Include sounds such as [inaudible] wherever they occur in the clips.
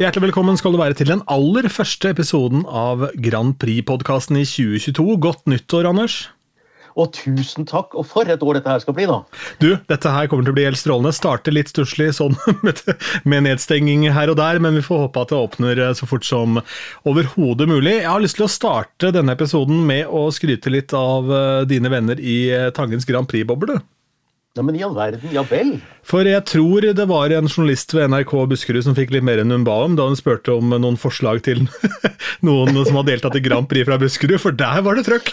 Hjertelig velkommen skal du være til den aller første episoden av Grand Prix-podkasten i 2022. Godt nyttår, Anders. Og tusen takk, og for et år dette her skal bli, da. Du, dette her kommer til å bli helt strålende. Starter litt stusslig sånn [laughs] med nedstenging her og der, men vi får håpe at det åpner så fort som overhodet mulig. Jeg har lyst til å starte denne episoden med å skryte litt av eh, dine venner i eh, Tangens Grand Prix-boble. Ja, men i all verden, ja vel. For jeg tror det var en journalist ved NRK Buskerud som fikk litt mer enn hun ba om, da hun spurte om noen forslag til [laughs] noen som har deltatt i Grand Prix fra Buskerud, for der var det trøkk!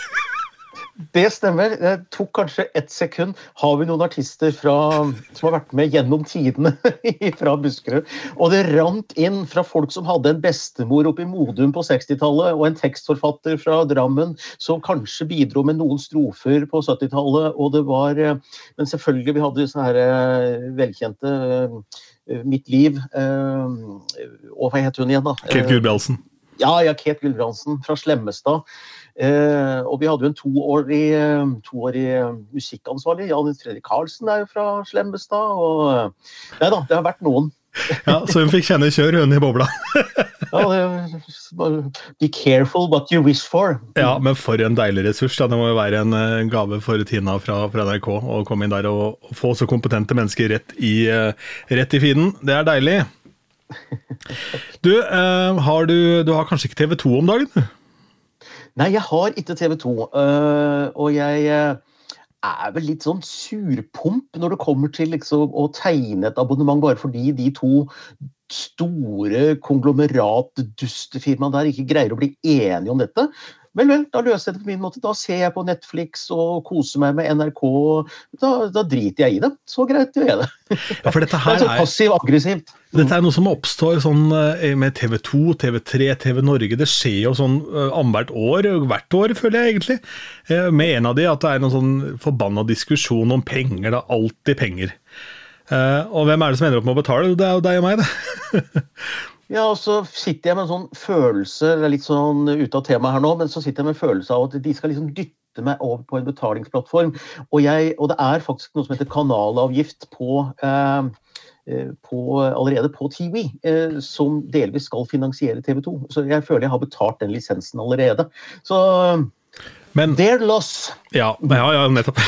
Det stemmer. Det tok kanskje ett sekund. Har vi noen artister fra, som har vært med gjennom tidene [laughs] fra Buskerud? Og det rant inn fra folk som hadde en bestemor oppe i Modum på 60-tallet, og en tekstforfatter fra Drammen som kanskje bidro med noen strofer på 70-tallet. Og det var Men selvfølgelig, vi hadde disse her eh, velkjente eh, Mitt liv Og hva het hun igjen, da? Kate Gulbrandsen. Ja, ja, Kate Gulbrandsen fra Slemmestad. Eh, og vi hadde jo en toårig, toårig musikkansvarlig. Jan Fredrik Karlsen er jo fra Slemmestad. Og nei da, det har vært noen. ja, Så hun fikk kjenne kjør, hun i bobla. [laughs] ja, det, Be careful what you wish for. Ja, men for en deilig ressurs. Da. Det må jo være en gave for Tina fra, fra NRK å komme inn der og, og, få så kompetente mennesker rett i, rett i feeden. Det er deilig. [laughs] Du, eh, har du, du har kanskje ikke TV2 om dagen? Nei, jeg har ikke TV2. Uh, og jeg uh, er vel litt sånn surpomp når det kommer til liksom, å tegne et abonnement bare fordi de to store konglomerat-dustefirmaene der ikke greier å bli enige om dette. Vel, vel, da løser jeg det på min måte. Da ser jeg på Netflix og koser meg med NRK. Da, da driter jeg i det. Så greit gjør jeg det. [laughs] Ja, det er så passiv-aggressivt. Dette er noe som oppstår sånn eh, med TV 2, TV 3, TV Norge. Det skjer jo sånn eh, annethvert år, hvert år, føler jeg egentlig. Eh, med en av de at det er noen sånn forbanna diskusjon om penger. Det er alltid penger. Og hvem er det som ender opp med å betale? Det er jo deg og meg, det. [laughs] Ja, og så sitter jeg med en sånn følelse det er litt sånn ute av temaet her nå, men så sitter jeg med en følelse av at de skal liksom dytte meg over på en betalingsplattform. Og, jeg, og det er faktisk noe som heter kanalavgift på, eh, på allerede på TV, eh, som delvis skal finansiere TV 2. Så jeg føler jeg har betalt den lisensen allerede. Så men, Their loss. Ja, ja, ja nettopp.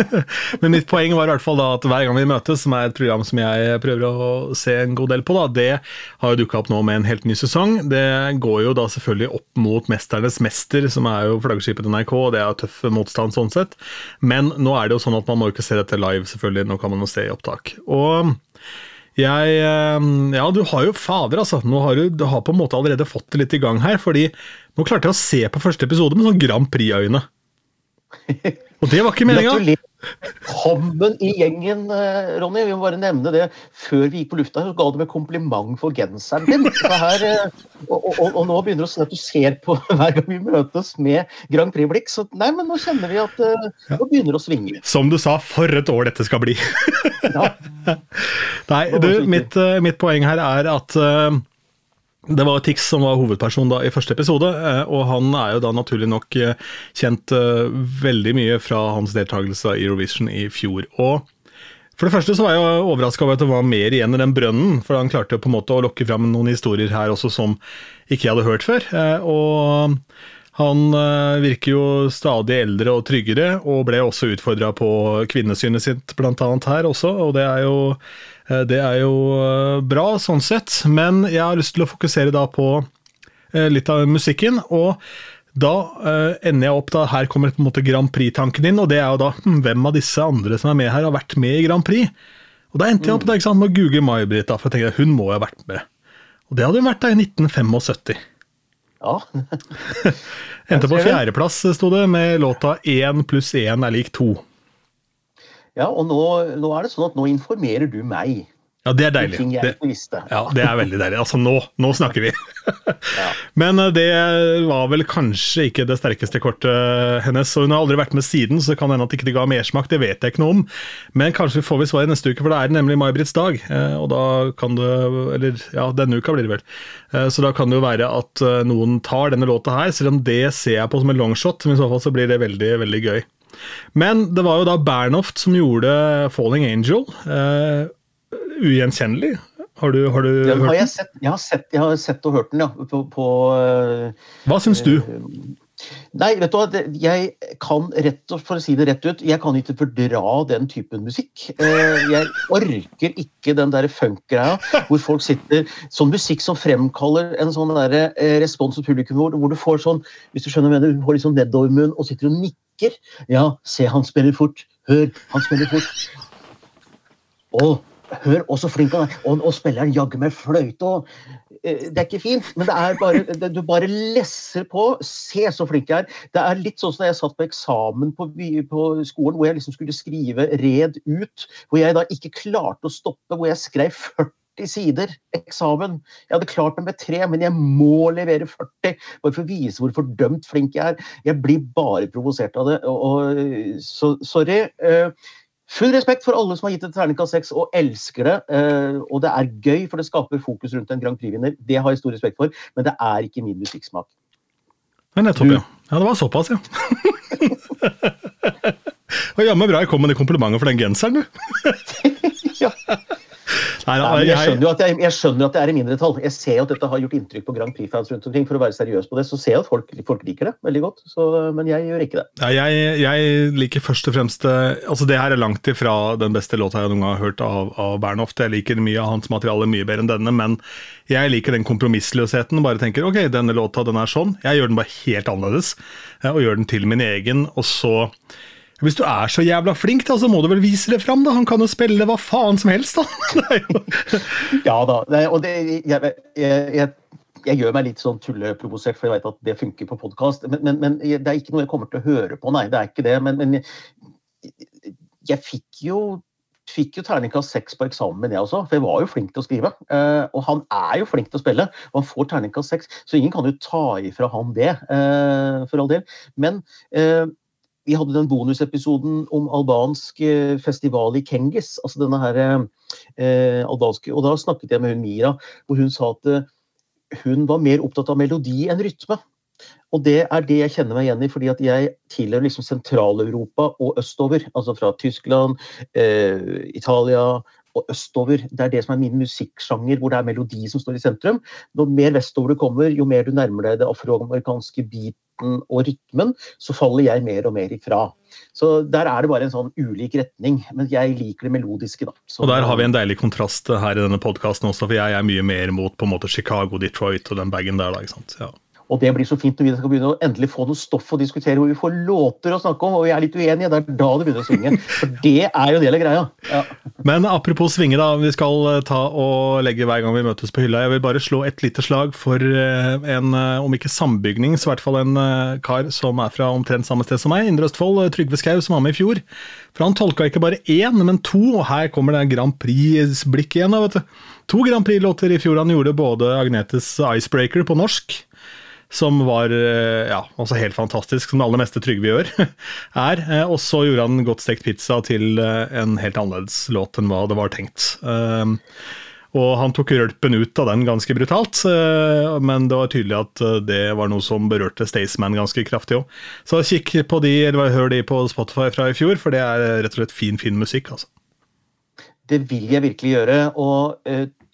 [laughs] Men mitt poeng var i hvert fall da at hver gang vi møtes, som er et program som jeg prøver å se en god del på, da, det har jo dukka opp nå med en helt ny sesong. Det går jo da selvfølgelig opp mot 'Mesternes mester', som er jo flaggskipet til NRK, og det er tøff motstand sånn sett. Men nå er det jo sånn at man må ikke se dette live, selvfølgelig. Nå kan man jo se i opptak. Og jeg Ja, du har jo fader, altså. Nå har du, du har på en måte allerede fått det litt i gang her. fordi nå klarte jeg å se på første episode med sånn Grand Prix-øyne. [laughs] Og det var ikke meninga. Velkommen i gjengen, eh, Ronny. Vi må bare nevne det. Før vi gikk på lufta, så ga du meg kompliment for genseren din. Her, eh, og, og, og, nå begynner det å si at du ser på [laughs] hver gang vi møtes med Grand Prix-blikk. Så nei, men nå kjenner vi at uh, nå begynner det å svinge. Som du sa, for et år dette skal bli. [laughs] nei, du, mitt, mitt, poeng her er at uh, det var Tix som var hovedperson da i første episode, eh, og han er jo da naturlig nok eh, kjent eh, veldig mye fra hans deltakelse i Eurovision i fjor. Og for det første så var jeg overraska over at det var mer igjen i den brønnen, for han klarte jo på en måte å lokke fram noen historier her også som ikke jeg hadde hørt før. Og han virker jo stadig eldre og tryggere, og ble også utfordra på kvinnesynet sitt blant annet her også, og det er jo Eh, det er jo eh, bra sånn sett, men jeg har lyst til å fokusere da på eh, litt av musikken. og da ender jeg opp da, Her kommer på en måte Grand Prix-tanken inn, og det er jo da hm, hvem av disse andre som er med her, har vært med i Grand Prix? Og Da endte jeg opp da, ikke sant, med å google May-Britt, for jeg tenkte hun må jo ha vært med. Og det hadde hun vært da i 1975. Ja. [laughs] Endte på fjerdeplass, sto det, med låta 'Én pluss én er lik to'. Ja, og nå, nå, er det sånn at nå informerer du meg. Ja, det er deilig. Ting jeg det, visste. Ja, det er veldig deilig. Altså, nå, nå snakker vi! [laughs] ja. Men eh, det var vel kanskje ikke det sterkeste kortet hennes. og Hun har aldri vært med siden, så det kan hende at ikke det ga mersmak. Det vet jeg ikke noe om. Men kanskje får vi svar neste uke, for da er det nemlig May-Britts dag. Eh, og da kan det Eller ja, denne uka blir det vel. Eh, så da kan det jo være at noen tar denne låta her, selv om det ser jeg på som en longshot. Men i så fall så blir det veldig, veldig gøy. Men det var jo da Bernhoft som gjorde 'Falling Angel' ugjenkjennelig. Har du, har du ja, hørt har den? jeg, sett, jeg, har sett, jeg har sett og hørt den, ja. På, på eh, Hva syns du? Nei, vet du hva, jeg kan rett og for å si det rett ut, jeg kan ikke fordra den typen musikk. Eh, Jeg orker ikke den der funk-greia hvor folk sitter Sånn musikk som fremkaller en sånn der, eh, respons hos publikum, hvor, du får sånn Hvis du skjønner hva du får liksom sånn nedovermunn og sitter og nikker. Ja, se, han spiller fort. Hør, han spiller fort. Å, hør, også flink han er. Og, og spiller han jaggu meg fløyte og eh, Det er ikke fint, men det er bare, det, du bare lesser på. Se så flink jeg er. Det er litt sånn som da jeg satt på eksamen på, på skolen, hvor jeg liksom skulle skrive red ut. Hvor jeg da ikke klarte å stoppe, hvor jeg skrev 40 sider eksamen. Jeg hadde klart meg med tre, men jeg må levere 40 bare for å vise hvor fordømt flink jeg er. Jeg blir bare provosert av det. Og, og, så sorry. eh, Full respekt for alle som har gitt et terningkast seks og elsker det. eh, og det er gøy, for det skaper fokus rundt en Grand Prix-vinner. Det har jeg stor respekt for, men det er ikke min musikksmak. Ja, nettopp, ja. Ja, Det var såpass, ja. [laughs] Og jammen bra jeg kom med det komplimentet for den genseren, du. [laughs] Ja. Nei, da, jeg, skjønner at jeg, jeg skjønner at det er i mindretall. Jeg ser jo at dette har gjort inntrykk på Grand Prix-fans rundt omkring. For å være seriøs på det, så ser jeg at folk, folk liker det veldig godt. Så, men jeg gjør ikke det. ja, jeg, jeg liker først og fremst eh, Altså, det her er langt ifra den beste låta jeg noen gang har hørt av, av Bernhoft. Jeg liker mye av hans materiale mye bedre enn denne, men jeg liker den kompromissløsheten. Bare tenker ok, denne låta den er sånn. Jeg gjør den bare helt annerledes, eh, og gjør den til min egen. Og så Hvis du er så jævla flink, da, så må du vel vise det fram, da. Han kan jo spille hva faen som helst, da. [laughs] [laughs] Ja da. Og det, jeg, jeg, jeg, jeg gjør meg litt sånn tulleprovosert, for jeg vet at det funker på podkast. Men, men, men det er ikke noe jeg kommer til å høre på, nei. Det er ikke det. Men, men jeg, fikk jo fikk jo terningkast seks på eksamen, jeg også, for jeg var jo flink til å skrive. Eh, og han er jo flink til å spille, og han får terningkast seks, så ingen kan jo ta ifra han det, eh, for all del. Men eh, vi hadde den bonusepisoden om albansk eh, festival i Kengis, altså denne her eh, albanske, og da snakket jeg med hun Mira, hvor hun sa at eh, hun var mer opptatt av melodi enn rytme. Og det er det jeg kjenner meg igjen i, fordi at jeg tilhører liksom Sentral-Europa og østover. Altså fra Tyskland, eh, Italia og østover. Det er det som er min musikksjanger, hvor det er melodi som står i sentrum. Jo mer vestover du kommer, jo mer du nærmer deg det afroamerikanske beaten og rytmen, så faller jeg mer og mer ifra. Så der er det bare en sånn ulik retning. Men jeg liker det melodiske, da. Så, Og der har vi en deilig kontrast her i denne podkasten også, for jeg er mye mer mot på en måte Chicago, Detroit og den bagen der, da. ikke sant? Ja. Og det blir så fint når vi skal begynne å endelig få noe stoff å diskutere, hvor vi får låter å snakke om, og vi er litt uenige. Det er da det begynner å svinge. For det er jo en del av greia. Ja. Men apropos svinge, da. Vi skal eh, ta og legge hver gang vi møtes på hylla. Jeg vil bare slå et lite slag for eh, en, eh, om ikke sambygning, så i hvert fall en kar som er fra omtrent samme sted som meg, Indre Østfold, Trygve Skau, som var med i fjor. For han tolka ikke bare én, men to, og her kommer det Grand Prix-blikk igjen. da, vet du. To Grand Prix-låter i fjor. Han gjorde både Agnetes Icebreaker på norsk, som var eh, ja, også helt fantastisk, som det aller meste Trygve gjør, [laughs] er. Eh, Og så gjorde han Godt stekt pizza til eh, en helt annerledes låt enn hva det var tenkt. Og han tok rølpen ut av den ganske brutalt, men det var tydelig at det var noe som berørte Staysman ganske kraftig òg. Så kikk på de, eller hør de på Spotify fra i fjor, for det er rett og slett fin, fin musikk. altså. Det vil jeg virkelig gjøre. Og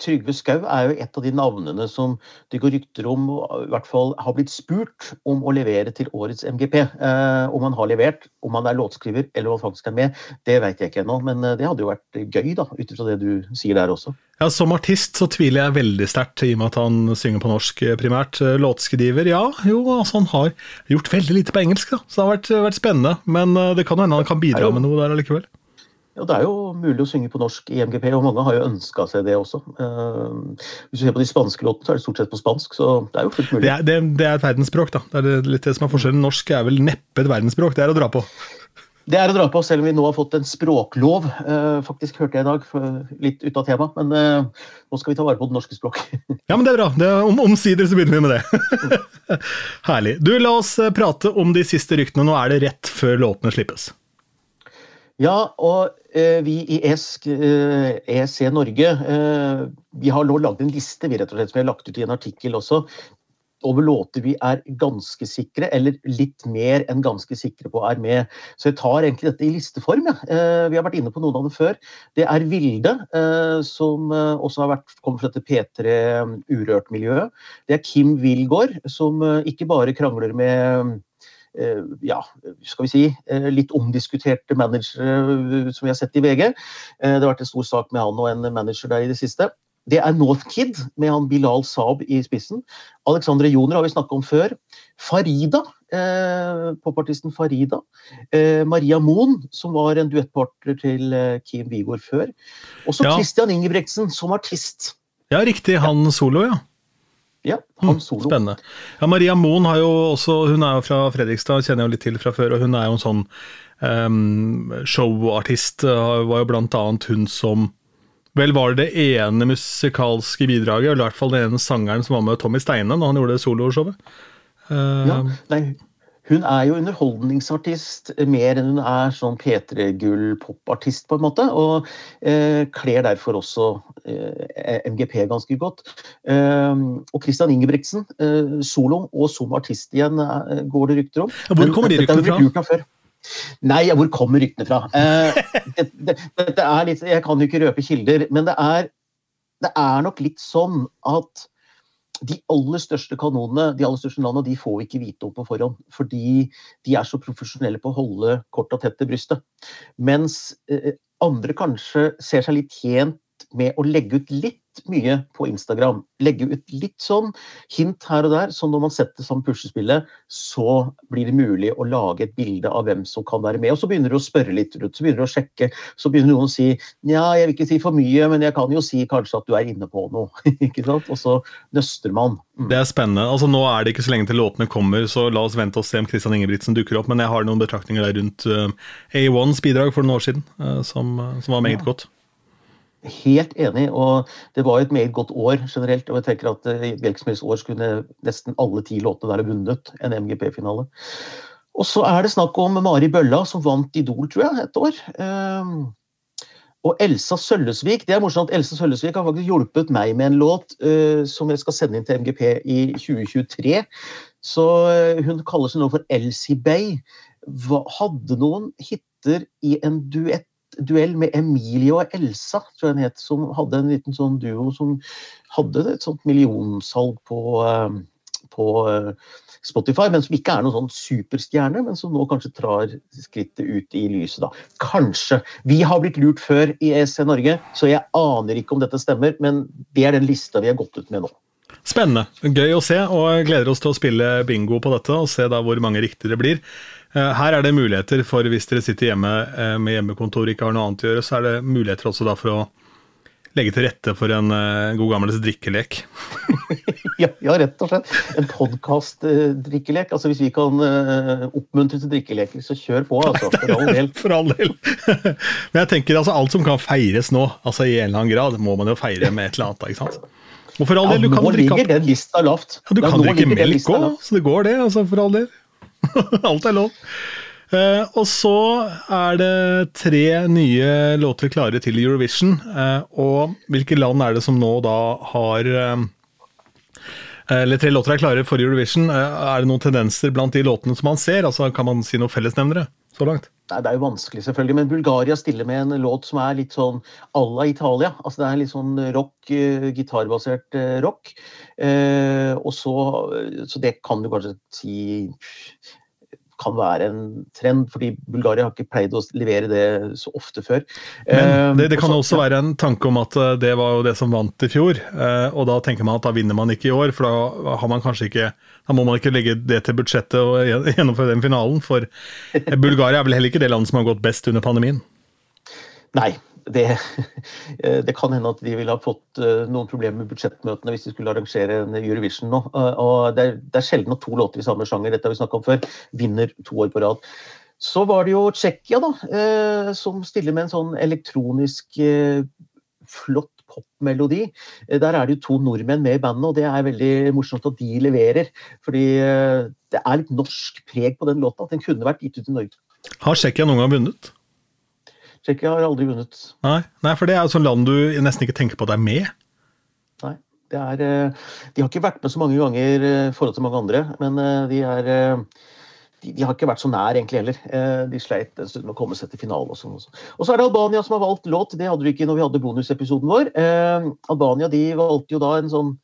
Trygve Skau er jo et av de navnene som det går rykter om, og i hvert fall har blitt spurt om å levere til årets MGP. Eh, om han har levert, om han er låtskriver eller han faktisk er med, det vet jeg ikke ennå. Men eh, det hadde jo vært gøy, da, ut ifra det du sier der også. Ja, Som artist så tviler jeg veldig sterkt, i og med at han synger på norsk eh, primært. Eh, Låtskriver, ja, jo, altså han har gjort veldig lite på engelsk, da, så det har vært, vært spennende. Men det kan jo hende han kan bidra med noe der allikevel. Ja, Det er jo mulig å synge på norsk i MGP, og mange har jo ønska seg det også. Eh, hvis du ser på de spanske låtene, så er det stort sett på spansk, så det er jo fullt mulig. Det er, det, det er et verdensspråk, da. Det er litt det som er forskjellen. Norsk er vel neppe et verdensspråk, det er å dra på. Det er å dra på, selv om vi nå har fått en språklov. Eh, faktisk hørte jeg i dag, litt ut av tema, men eh, nå skal vi ta vare på det norske språk. [laughs] Ja, men det er bra. Det er, om, omsider så begynner vi med det. [laughs] Herlig. Du, la oss eh, prate om de siste ryktene. Nå er det rett før låtene slippes. Ja, og eh, vi i ESK, eh, ESC Norge, eh, vi har nå lagd en liste vi rett og slett, som vi har lagt ut i en artikkel også. over låter vi er ganske sikre, eller litt mer enn ganske sikre på er med. Så jeg tar egentlig dette i listeform. Ja. Eh, vi har vært inne på noen av det før. Det er Vilde, eh, som eh, også har vært, kommer fra dette P3 Urørt-miljøet. Det er Kim Wilgård, som ikke bare krangler med ja, skal vi si, litt omdiskuterte managere som vi har sett i VG. Det har vært en stor sak med han og en manager der i det siste. Det er Northkid med han Bilal Saab i spissen. Alexandre Joner har vi snakka om før. Farida, eh, popartisten Farida. Eh, Maria Moen, som var en duettpartner til eh, Kim Wigård før. Og så ja. Christian Ingebrigtsen som artist. Ja, riktig. Han solo, ja. Ja, han mm, solo. Spennende. Ja, Maria Moen har jo også, hun er jo fra Fredrikstad, kjenner jeg jo litt til fra før. og Hun er jo en sånn um, showartist. Var jo blant annet hun som vel var det det ene musikalske bidraget, eller i hvert fall den ene sangeren som var med Tommy Steine når han gjorde det soloshowet. Uh, ja, nei, hun er jo underholdningsartist mer enn hun er sånn P3-gull-popartist, på en måte. Og eh, kler derfor også eh, MGP ganske godt. Eh, og Christian Ingebrigtsen, eh, solo og som artist igjen, eh, går det rykter om. Hvor kommer de ryktene fra? Nei, hvor kommer ryktene fra? Eh, [laughs] det, det, det, er litt, jeg kan jo ikke røpe kilder, men det er, det er nok litt sånn at de aller største kanonene de aller største landene, de får vi ikke vite om på forhånd. Fordi de er så profesjonelle på å holde korta tett til brystet. Mens eh, andre kanskje ser seg litt tjent med å legge ut litt mye på Instagram. Legge ut litt sånn hint her og der, så når man setter sammen puslespillet, så blir det mulig å lage et bilde av hvem som kan være med. Og så begynner du å spørre litt rundt, så begynner du å sjekke. Så begynner noen å si nja, jeg vil ikke si for mye, men jeg kan jo si kanskje at du er inne på noe. [laughs] ikke sant? Og så nøster man. Mm. Det er spennende. Altså Nå er det ikke så lenge til låtene kommer, så la oss vente og se om Christian Ingebrigtsen dukker opp. Men jeg har noen betraktninger der rundt uh, A1s bidrag for noen år siden, uh, som, uh, som var meget ja. godt. Helt enig. og Det var et meget godt år generelt. og jeg tenker at I eh, år skulle nesten alle ti låtene ha vunnet en MGP-finale. Og så er det snakk om Mari Bølla, som vant Idol, tror jeg, et år. Um, og Elsa Søllesvik det er morsomt, at Elsa Søllesvik har faktisk hjulpet meg med en låt uh, som jeg skal sende inn til MGP i 2023. Så uh, Hun kaller seg nå for Elsie Bay. Hadde noen hiter i en duett duell med Emilie og Elsa, tror jeg den het, som hadde en liten sånn duo som hadde et sånt millionsalg på, eh, på eh, Spotify, men som ikke er noen sånn superstjerne, men som nå kanskje trar skrittet ut i lyset. da. Kanskje. Vi har blitt lurt før i ESC Norge, så jeg aner ikke om dette stemmer, men det er den lista vi har gått ut med nå. Spennende. Gøy å se, og gleder oss til å spille bingo på dette og se da hvor mange riktige det blir. Eh, her er det muligheter for, hvis dere sitter hjemme eh, med hjemmekontor og ikke har noe annet å gjøre, så er det muligheter også da for å legge til rette for en uh, god gammeldags drikkelek. [laughs] ja, ja, rett og slett. En podkast-drikkelek. Altså Hvis vi kan oppmuntre til drikkeleker, så kjør på. altså, [laughs] For all del. for all del. [laughs] Men jeg tenker altså alt som kan feires nå, altså i en eller annen grad, må man jo feire med et eller annet. ikke sant? Og for all del, du kan nå ligger den lista lavt. Ja, du ja, kan drikke melk òg, så det går det. altså for all del. [laughs] Alt er lov. Uh, og så er det tre nye låter klare til Eurovision. Uh, og hvilke land er det som nå da har uh, Eller tre låter er klare for Eurovision. er det noen tendenser blant de låtene som man ser? Altså Kan man si noen fellesnevnere så langt? Nei, Det er jo vanskelig, selvfølgelig. Men Bulgaria stiller med en låt som er litt sånn à la Italia. Altså Det er litt sånn rock, gitarbasert rock. og så, så det kan du kanskje si kan være en trend, fordi Bulgaria har ikke pleid å levere det så ofte før. Men det, det kan også være en tanke om at eh, det var jo det som vant i fjor, eh, og da tenker man at da vinner man ikke i år, for da har man kanskje ikke da må man ikke legge det til budsjettet og [laughs] gjennomføre den finalen, for Bulgaria er vel heller ikke det landet som har gått best under pandemien? Nei, det, [laughs] det, kan hende at de ville ha fått eh, noen problemer med budsjettmøtene hvis de skulle arrangere en Eurovision nå. Eh, og det er, det er sjelden at to låter i samme sjanger dette har vi om før, vinner to år på rad. Så var det jo Tsjekkia, da, eh, som stiller med en sånn elektronisk flott popmelodi. Der er det jo to nordmenn med i bandet, og det er veldig morsomt at de leverer. Fordi det er litt norsk preg på den låta. Den kunne vært gitt ut i Norge. Har Tsjekkia noen gang vunnet? Tsjekkia har aldri vunnet. Nei, Nei, for det er jo sånn land du nesten ikke tenker på at er med. Nei. Det er, de har ikke vært med så mange ganger i forhold til mange andre, men de er de, de, har ikke vært så nær egentlig heller. De sleit en stund med å komme seg til finale. Og sånn. Og så er det Albania som har valgt låt. Det hadde vi ikke når vi hadde bonusepisoden vår. Albania de valgte jo da en sånn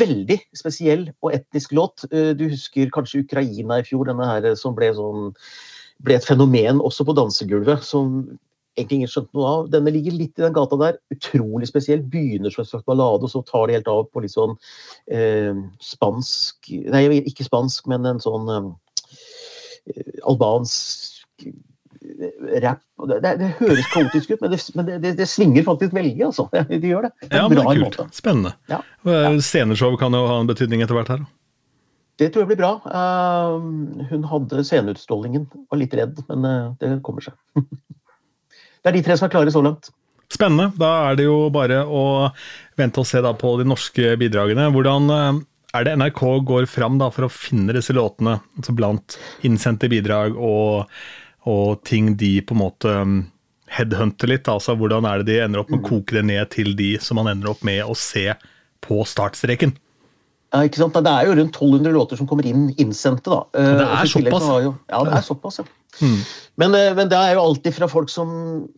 veldig spesiell og etnisk låt. Du husker kanskje Ukraina i fjor, denne her som ble, sånn, ble et fenomen også på dansegulvet. som egentlig ingen skjønte noe av. Denne ligger litt i den gata der. Utrolig spesiell. Begynner som en slags ballade, og så tar det helt av på litt sånn eh, spansk Nei, ikke spansk, men en sånn eh, albansk rap. Det, det, det, høres kaotisk ut, men, det, men det, svinger faktisk veldig, altså. [laughs] De gjør det. det ja, men det er kult. Måte. Spennende. Ja. Ja. Sceneshow kan jo ha en betydning etter hvert her. Det tror jeg blir bra. Uh, hun hadde sceneutstrålingen. Var litt redd, men uh, det kommer seg. [laughs] Det er de tre som er klare så langt. Spennende. Da er det jo bare å vente og se da på de norske bidragene. Hvordan eh, er det NRK går fram da for å finne disse låtene, altså blant innsendte bidrag og, og ting de på en måte mm, headhunter litt? altså Hvordan er det de ender opp med å koke det ned til de som man ender opp med å se på startstreken? Ja, ikke sant? Det er jo rundt 1200 låter som kommer inn innsendte. da. Det er såpass? Jo, ja, det er såpass, ja. Mm. Men, eh, men, det er jo alltid fra folk som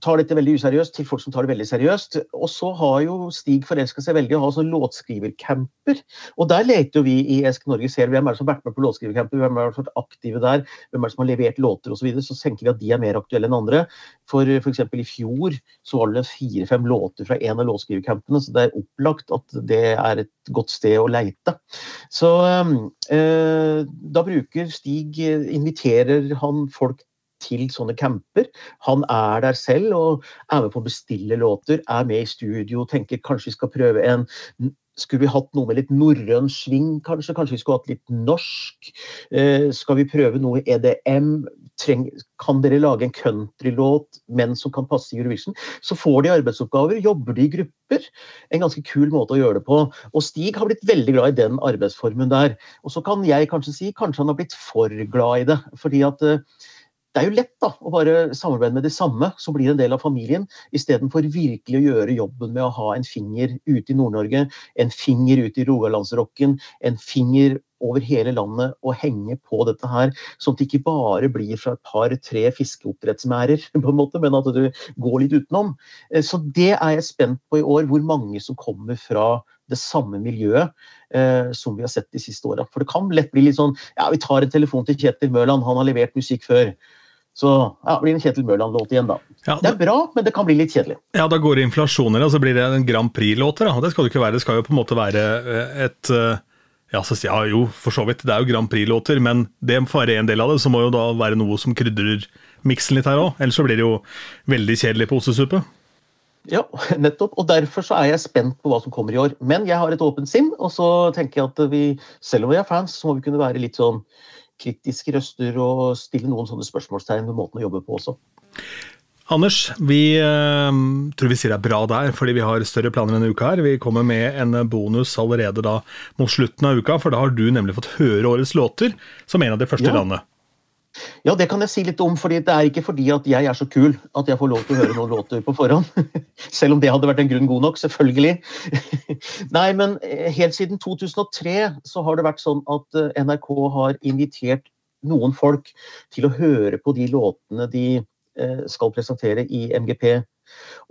tar dette veldig useriøst, til folk som tar det veldig seriøst. Og så har jo Stig forelska seg veldig i å ha sånn låtskrivercamper. Og der leter jo vi i Esk Norge ser hvem er det som har vært med på låtskrivercamper, hvem er det som har vært aktive der, hvem er det som har levert låter osv. Så, videre. så tenker vi at de er mer aktuelle enn andre. For f.eks. i fjor så var det fire-fem låter fra en av låtskrivercampene, så det er opplagt at det er et godt sted å leite. Så øh, da bruker Stig Inviterer han folk til sånne camper. Han er der selv og er med på å bestille låter, er med i studio, tenker kanskje vi skal prøve en skulle vi hatt noe med litt norrøn sving, kanskje? Kanskje vi skulle hatt litt norsk? Eh, skal vi prøve noe EDM? Treng, kan dere lage en countrylåt, men som kan passe i Eurovision? Så får de arbeidsoppgaver, jobber de i grupper. En ganske kul måte å gjøre det på. Og Stig har blitt veldig glad i den arbeidsformen der. Og så kan jeg kanskje si kanskje han har blitt for glad i det. fordi at eh, det er jo lett da, å bare samarbeide med de samme, som blir en del av familien, istedenfor virkelig å gjøre jobben med å ha en finger ute i Nord-Norge, en finger ute i Rogalandsrocken, en finger over hele landet og henge på dette her, sånn at det ikke bare blir fra et par-tre fiskeoppdrettsmærer, [laughs] på en måte, men at du går litt utenom. Eh, så det er jeg spent på i år, hvor mange som kommer fra det samme miljøet eh, som vi har sett de siste åra. For det kan lett bli litt sånn ja, vi tar en telefon til Kjetil Mørland, han har levert musikk før. Så ja, blir det en Kjetil Mørland-låt igjen, da. Ja, det, det, er bra, men det kan bli litt kjedelig. Ja, da går det inflasjoner, og så blir det en Grand Prix-låter. Det skal det ikke være. Det skal jo på en måte være eh, et eh, ja, så, ja, jo, for så vidt. Det er jo Grand Prix-låter, men det får være en del av det. Så må jo da være noe som krydrer miksen litt her òg. Ellers så blir det jo veldig kjedelig på ostesuppe. Ja, [laughs] nettopp. Og derfor så er jeg spent på hva som kommer i år. Men jeg har et åpent sinn, og så tenker jeg at vi, selv om vi er fans, så må vi kunne være litt sånn kritiske røster og stille noen sånne spørsmålstegn ved måten å jobbe på også. Anders, vi øh, tror vi sier det er bra der, fordi vi har større planer denne uka. her. Vi kommer med en bonus allerede da mot slutten av uka, for da har du nemlig fått høre årets låter som en av de første ja. landene. Ja, det kan jeg si litt om. fordi Det er ikke fordi at jeg er så kul at jeg får lov til å høre noen låter på forhånd. [laughs] Selv om det hadde vært en grunn god nok, selvfølgelig. [laughs] Nei, men eh, helt siden 2003 så har det vært sånn at eh, NRK har invitert noen folk til å høre på de låtene de eh, skal presentere i MGP.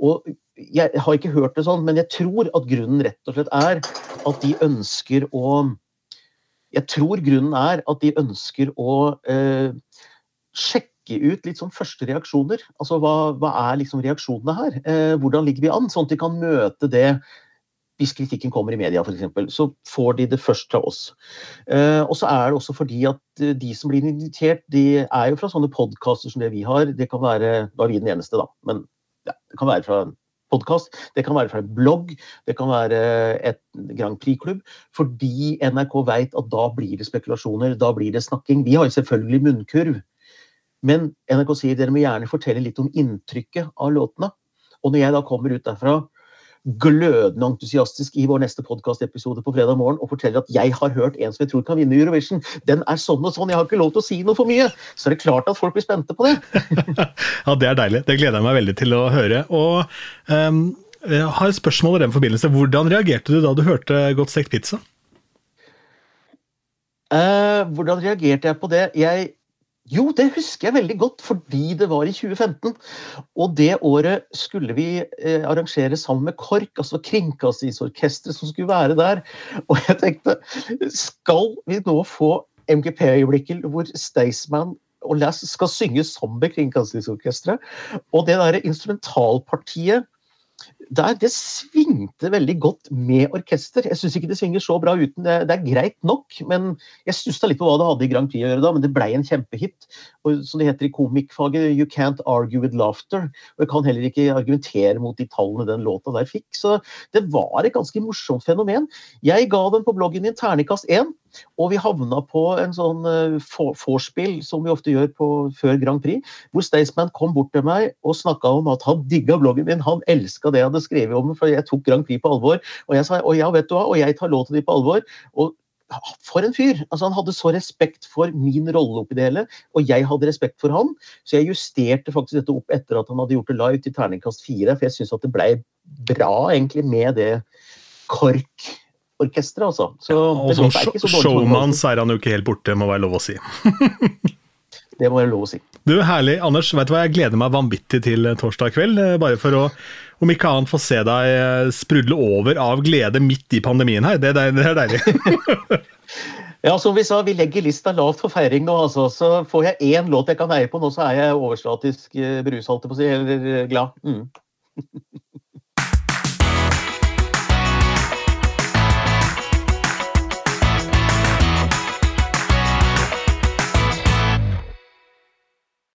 Og jeg har ikke hørt det sånn, men jeg tror at grunnen rett og slett er at de ønsker å jeg tror grunnen er at de ønsker å sjekke ut litt sånn første reaksjoner. Altså hva, hva er liksom reaksjonene her? Eh, hvordan ligger vi an? Sånn at de kan møte det hvis kritikken kommer i media f.eks., så får de det først fra oss. Eh, og så er det også fordi at eh, de som blir invitert, de er jo fra sånne podkaster som det vi har. Det kan være, Da er vi den eneste, da. Men ja, det kan være fra en podkast, det kan være fra en blogg, det kan være et Grand Prix-klubb. Fordi NRK vet at da blir det spekulasjoner, da blir det snakking. Vi har selvfølgelig munnkurv. Men NRK sier dere må gjerne fortelle litt om inntrykket av låtene. Og når jeg da kommer ut derfra glødende entusiastisk i vår neste podkastepisode på fredag morgen og forteller at jeg har hørt en som jeg tror kan vinne Eurovision, den er sånn og sånn, jeg har ikke lov til å si noe for mye, så er det klart at folk blir spente på det. [laughs] ja, det er deilig. Det gleder jeg meg veldig til å høre. Og um Jeg har et spørsmål i den forbindelse. Hvordan reagerte du da du hørte Godt stekt pizza? Uh, hvordan reagerte jeg på det? Jeg jo, det husker jeg veldig godt, fordi det var i 2015. Og det året skulle vi eh, arrangere sammen med KORK, altså Kringkastingsorkesteret som skulle være der. Og jeg tenkte, skal vi nå få MGP-øyeblikket hvor Staysman og Lass skal synge sammen med Kringkastingsorkesteret? Og det derre instrumentalpartiet der, det svingte veldig godt med orkester. Jeg syns ikke det svinger så bra uten. Det, det er greit nok, men jeg stussa litt på hva det hadde i Grand Prix å gjøre da, men det blei en kjempehit. Og som det heter i komikkfaget, you can't argue with laughter. Og jeg kan heller ikke argumentere mot de tallene den låta der fikk. Så det var et ganske morsomt fenomen. Jeg ga den på bloggen min terningkast 1. Og vi havna på en sånn uh, vorspiel som vi ofte gjør på, før Grand Prix, hvor Staysman kom bort til meg og snakka om at han digga bloggen min. Han elska det jeg hadde skrevet om for jeg tok Grand Prix på alvor. Og jeg sa og ja, vet du hva, og jeg tar låta di på alvor. og for en fyr! Altså, han hadde så respekt for min rolle oppi det hele, og jeg hadde respekt for han. Så jeg justerte faktisk dette opp etter at han hadde gjort det live til terningkast fire, for jeg syns at det blei bra egentlig med det KORK orkesteret, altså. Så, og som showman så er han jo ikke helt borte, må være lov å si. [laughs] det må være lov å si. Du, Herlig. Anders, vet du hva, jeg gleder meg vanvittig til torsdag kveld. Eh, bare for å, om ikke annet, få se deg eh, sprudle over av glede midt i pandemien her. Det, det, det er deilig. [laughs] ja, som vi sa, vi legger lista lavt for feiring nå, altså. Så får jeg én låt jeg kan eie på nå, så er jeg overstatisk eh, brus, holdt jeg på å si, eller glad. Mm. [laughs]